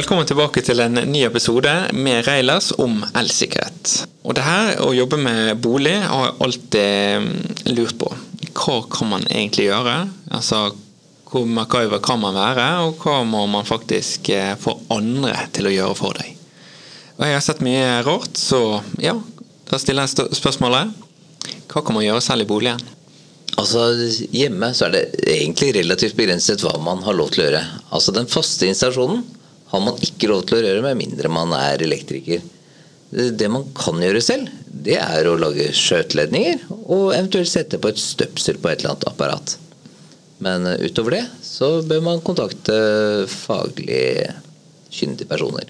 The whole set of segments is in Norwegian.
Velkommen tilbake til en ny episode med Reilers om elsikkerhet. Og det her å jobbe med bolig har jeg alltid lurt på. Hva kan man egentlig gjøre? Altså, hvor MacGyver kan man være, og hva må man faktisk eh, få andre til å gjøre for deg? Og jeg har sett mye rart, så ja, da stiller jeg spørsmålet. Hva kan man gjøre selv i boligen? Altså Hjemme så er det egentlig relativt begrenset hva man har lov til å gjøre. Altså Den faste installasjonen har man ikke lov til å røre med mindre man er elektriker. Det man kan gjøre selv, det er å lage skjøteledninger og eventuelt sette på et støpsel på et eller annet apparat. Men utover det så bør man kontakte faglig kyndige personer.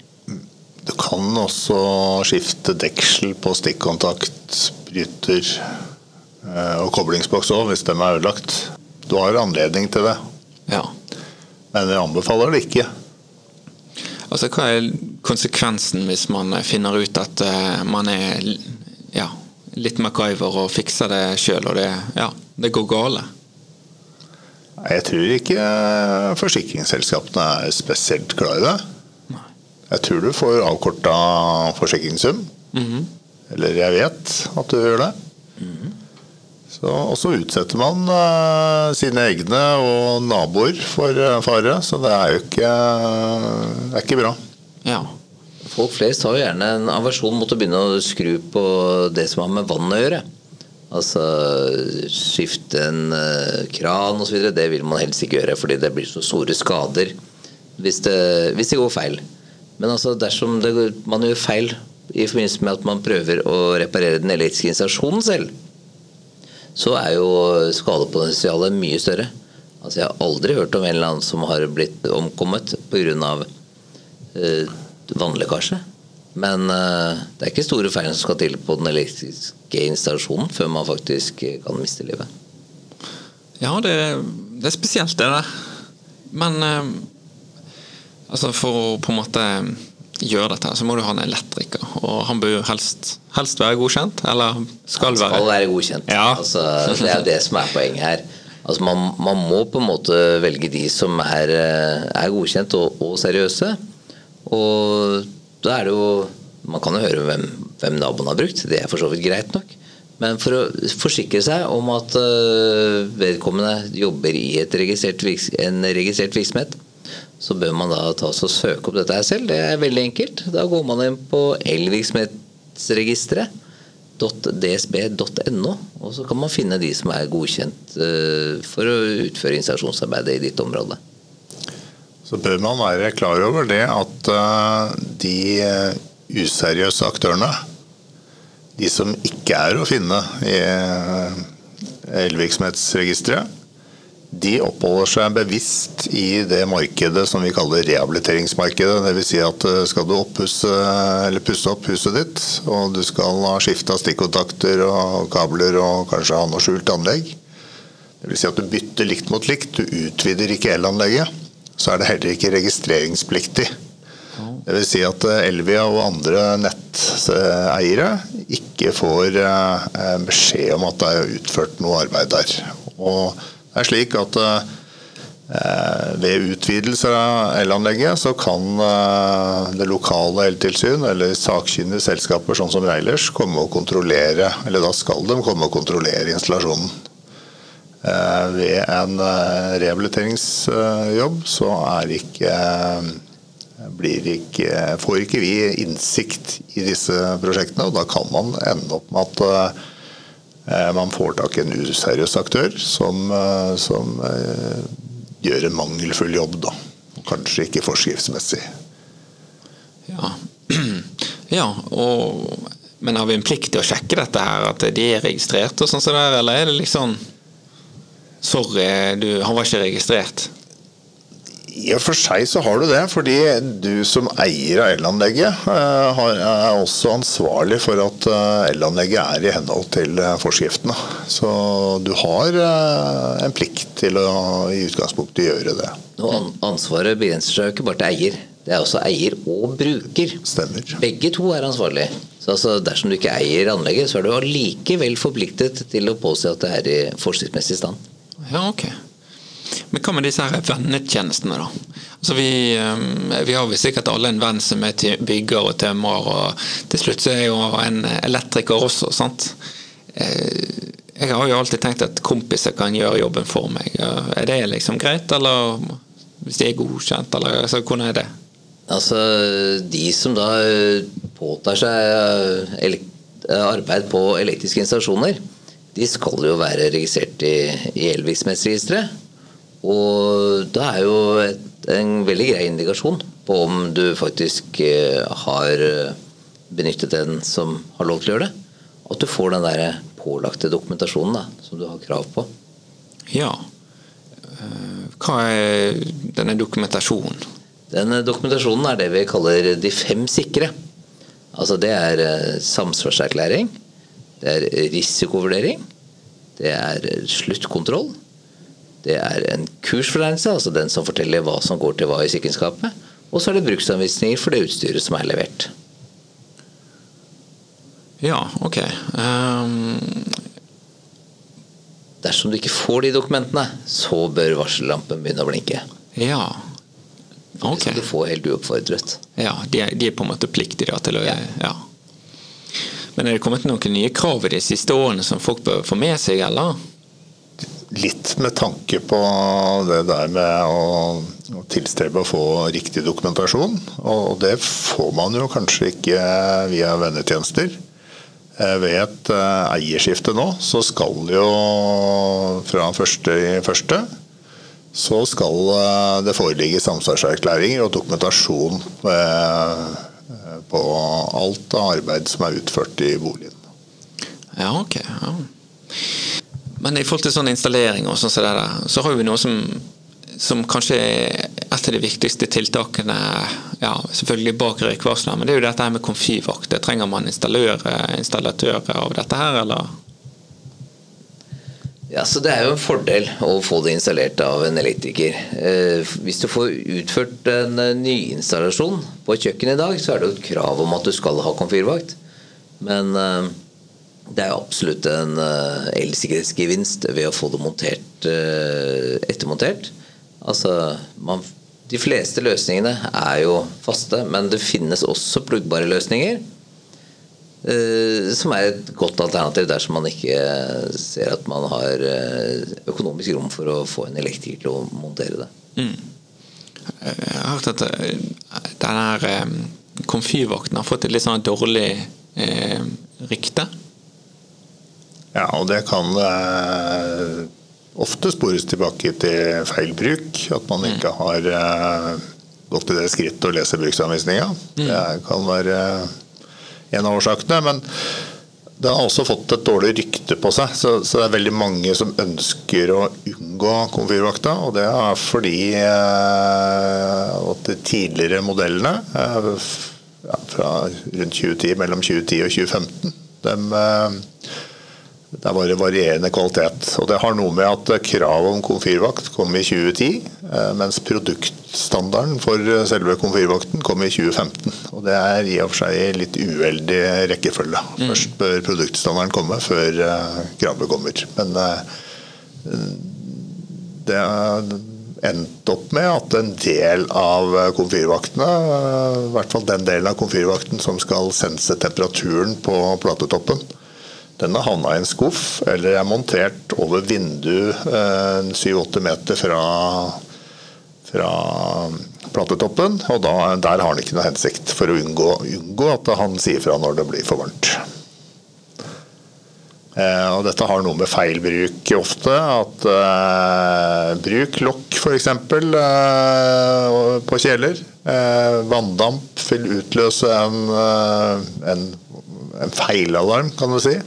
Du kan også skifte deksel på stikkontakt, bryter eh, og koblingsboks òg, hvis de er ødelagt. Du har anledning til det. Ja. Men jeg anbefaler det ikke. Altså, Hva er konsekvensen hvis man finner ut at uh, man er ja, litt MacGyver og fikser det sjøl, og det, ja, det går gale? Jeg tror ikke forsikringsselskapene er spesielt glad i det. Nei. Jeg tror du får avkorta forsikringssum. Mm -hmm. Eller jeg vet at du gjør det. -hmm. Og så utsetter man uh, sine egne og naboer for uh, fare, så det er jo ikke, det er ikke bra. Ja. Folk flest har jo gjerne en aversjon mot å begynne å skru på det som har med vann å gjøre. Altså skifte en uh, kran osv. Det vil man helst ikke gjøre, fordi det blir så store skader hvis det, hvis det går feil. Men altså dersom det, man gjør feil i forbindelse med at man prøver å reparere den elektriske installasjonen selv, så er jo skadepotensialet mye større. Altså Jeg har aldri hørt om en eller annen som har blitt omkommet pga. Eh, vannlekkasje. Men eh, det er ikke store feil som skal til på den elektriske installasjonen før man faktisk kan miste livet. Ja, det, det er spesielt, det der. Men eh, altså for å på en måte gjøre dette, så må du ha en elektriker. Og han bør helst, helst være godkjent, eller skal være Han skal være godkjent. Ja. Altså, det er det som er poenget her. Altså, man, man, må på en måte velge de som er, er godkjent og, og, seriøse. Og da er det jo Man kan jo høre hvem, hvem naboen har brukt, det er for så vidt greit nok. Men for å forsikre seg om at uh, vedkommende jobber i registrert, en registrert virksomhet, så bør man da ta og søke opp dette her selv. Det er veldig enkelt. Da går man inn på elvirksomhetsregisteret.dsb.no, og så kan man finne de som er godkjent eh, for å utføre installasjonsarbeidet i ditt område. Så bør man være klar over det at eh, de eh, useriøse aktørene, de som ikke er å finne i elvirksomhetsregisteret, de oppholder seg bevisst i det markedet som vi kaller rehabiliteringsmarkedet. Dvs. Si at eh, skal du oppusse, pusse opp huset ditt, og du skal ha skifta stikkontakter og kabler og kanskje ha noe skjult anlegg, dvs. Si at du bytter likt mot likt, du utvider ikke elanlegget, så er det heller ikke registreringspliktig. Dvs. Si at eh, Elvia og andre netteiere ikke får eh, beskjed om at det er utført noe arbeid der. Og det er slik at eh, ved utvidelse av elanlegget så kan eh, det lokale eltilsyn eller sakkyndige selskaper sånn som Reilers komme og kontrollere, eller da skal de komme og kontrollere installasjonen. Eh, ved en rehabiliteringsjobb så er ikke, ikke, får ikke vi innsikt i disse prosjektene, og da kan man ende opp med at man får tak i en useriøs aktør som, eh, som eh, gjør en mangelfull jobb, da. Kanskje ikke forskriftsmessig. Ja. ja, og Men har vi en plikt til å sjekke dette her, at de er registrert og sånn så det er, eller er det liksom Sorry, du, han var ikke registrert. I og for seg så har du det, fordi du som eier av elanlegget eh, er også ansvarlig for at eh, elanlegget er i henhold til eh, forskriftene. Så du har en plikt til å i utgangspunktet gjøre det. Og ansvaret begrenser seg jo ikke bare til eier. Det er også eier og bruker. Stemmer. Begge to er ansvarlig. Så altså, dersom du ikke eier anlegget, så er du allikevel forpliktet til å påse at det er i forskriftsmessig stand. Ja, ok. Men hva med disse her vennetjenestene, da? Altså vi, eh, vi har vel sikkert alle en venn som er bygger og tømrer, og til slutt så er jo en elektriker også, sant? Eh, Jeg har jo alltid tenkt at kompiser kan gjøre jobben for meg. Er det liksom greit, eller hvis de er godkjent, eller altså, hvordan er det? Altså, de som da eh, påtar seg arbeid på elektriske installasjoner, de skal jo være registrert i, i elvirksomhetsregisteret. Og det er jo et, en veldig grei indikasjon på om du faktisk eh, har eh, benyttet den som har lov til å gjøre det. At du får den der pålagte dokumentasjonen da, som du har krav på. Ja. Eh, Hva er denne dokumentasjonen? Den eh, dokumentasjonen er det vi kaller de fem sikre. Altså det er samsvarserklæring, det er risikovurdering, det er sluttkontroll, det er en kursfortegnelse, altså den som forteller hva som går til hva i sikkerhetsskapet, og så er det bruksanvisninger for det utstyret som er levert. Ja, ok. Um, Dersom du ikke får de dokumentene, så bør varsellampen begynne å blinke. ja. Det Ok. skal du få helt uoppfordret. Ja, de er, de er på en måte pliktige til å Ja. ja. Men er det kommet noen nye krav i de siste årene som folk bør få med seg, eller? Litt med tanke på det der med å, tilstrebe å få riktig dokumentasjon. Og det får man jo kanskje ikke via vennetjenester. Ved et eh, eierskifte nå, så skal jo fra første i første så skal eh, det foreligge samsvarserklæringer og dokumentasjon eh, på alt av arbeid som er utført i boligen. Ja, ok. Ja. Men i forhold til sånn installering og sånn som der, så har vi noe som, som kanskje er et av de viktigste tiltakene ja, selvfølgelig bak røykvarslene, men det er jo dette her med komfyrvakt. Trenger man installører, installatører av dette her, eller? Ja, så Det er jo en fordel å få det installert av en elektriker. Eh, hvis du får utført en eh, nyinstallasjon på et kjøkken i dag, så er det jo et krav om at du skal ha komfyrvakt. Men eh, det er absolutt en eh, elsikkerhetsgevinst ved å få det montert eh, ettermontert. Altså, man, De fleste løsningene er jo faste, men det finnes også pluggbare løsninger. Eh, som er et godt alternativ dersom man ikke ser at man har økonomisk rom for å få en elektriker til å montere det. Jeg har hørt at denne den komfyrvakten har fått et litt sånn dårlig eh, rykte. Ja, og det kan eh, ofte spores tilbake til feil bruk. At man ikke har eh, gått til det skrittet å lese bruksanvisninga. Det kan være en av årsakene. Men det har også fått et dårlig rykte på seg. Så, så det er veldig mange som ønsker å unngå komfyrvakta. Og det er fordi eh, at de tidligere modellene eh, ja, fra rundt 2010, mellom 2010 og 2015 de, eh, det var bare varierende kvalitet. Og det har noe med at kravet om komfyrvakt kom i 2010, eh, mens produktstandarden for selve komfyrvakten kom i 2015. Og det er i og for seg litt uheldig rekkefølge. Først bør produktstandarden komme før eh, kravet kommer. Men eh, det har endt opp med at en del av komfyrvaktene, i hvert fall den delen av komfyrvakten som skal sense temperaturen på platetoppen, den har havna i en skuff eller er montert over vindu eh, 7-8 meter fra, fra platetoppen. Og da, der har han ikke noe hensikt for å unngå, unngå at han sier fra når det blir for varmt. Eh, og dette har noe med feilbruk ofte. At eh, bruk lokk f.eks. Eh, på kjeler. Eh, vanndamp vil utløse en, eh, en, en feilalarm, kan du si.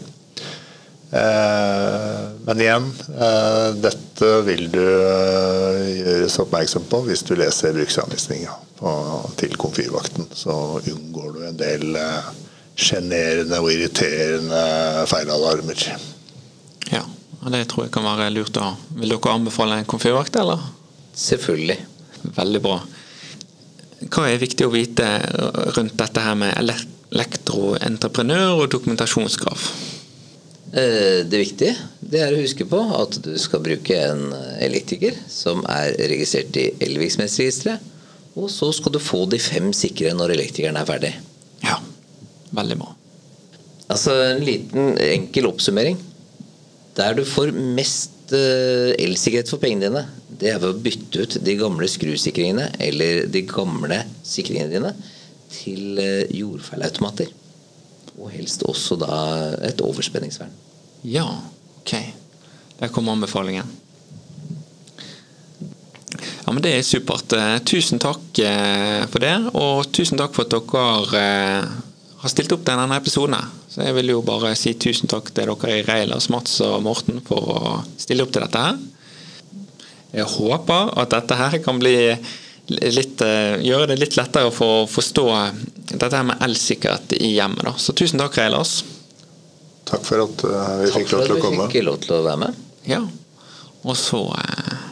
Eh, men igjen, eh, dette vil du eh, gjøres oppmerksom på hvis du leser bruksanvisninga til komfyrvakten. Så unngår du en del sjenerende og irriterende feilalarmer. Ja, og det tror jeg kan være lurt å ha. Vil dere anbefale en komfyrvakt, eller? Selvfølgelig. Veldig bra. Hva er viktig å vite rundt dette her med elektroentreprenør og dokumentasjonskrav? Eh, det viktige det er å huske på at du skal bruke en elektriker som er registrert i elvirksomhetsregisteret. Og så skal du få de fem sikre når elektrikeren er ferdig. Ja, veldig bra. Altså En liten enkel oppsummering. Der du får mest eh, elsikkerhet for pengene dine, det er ved å bytte ut de gamle skrusikringene eller de gamle sikringene dine til eh, jordfeilautomater. Og helst også da et overspenningsvern. Ja, ok. Der kommer anbefalingen. Ja, men Det er supert. Eh, tusen takk eh, for det, og tusen takk for at dere har stilt opp til denne episoden. Så Jeg vil jo bare si tusen takk til dere i Reilers, Mats og Morten for å stille opp til dette her. Jeg håper at dette her kan bli litt, eh, gjøre det litt lettere for å forstå dette her med elsikkerhet i hjemmet. Da. Så tusen takk, Reilas. Takk for at eh, vi fikk lov til å komme. Takk for at vi fikk lov til å være med. Ja. Og så eh,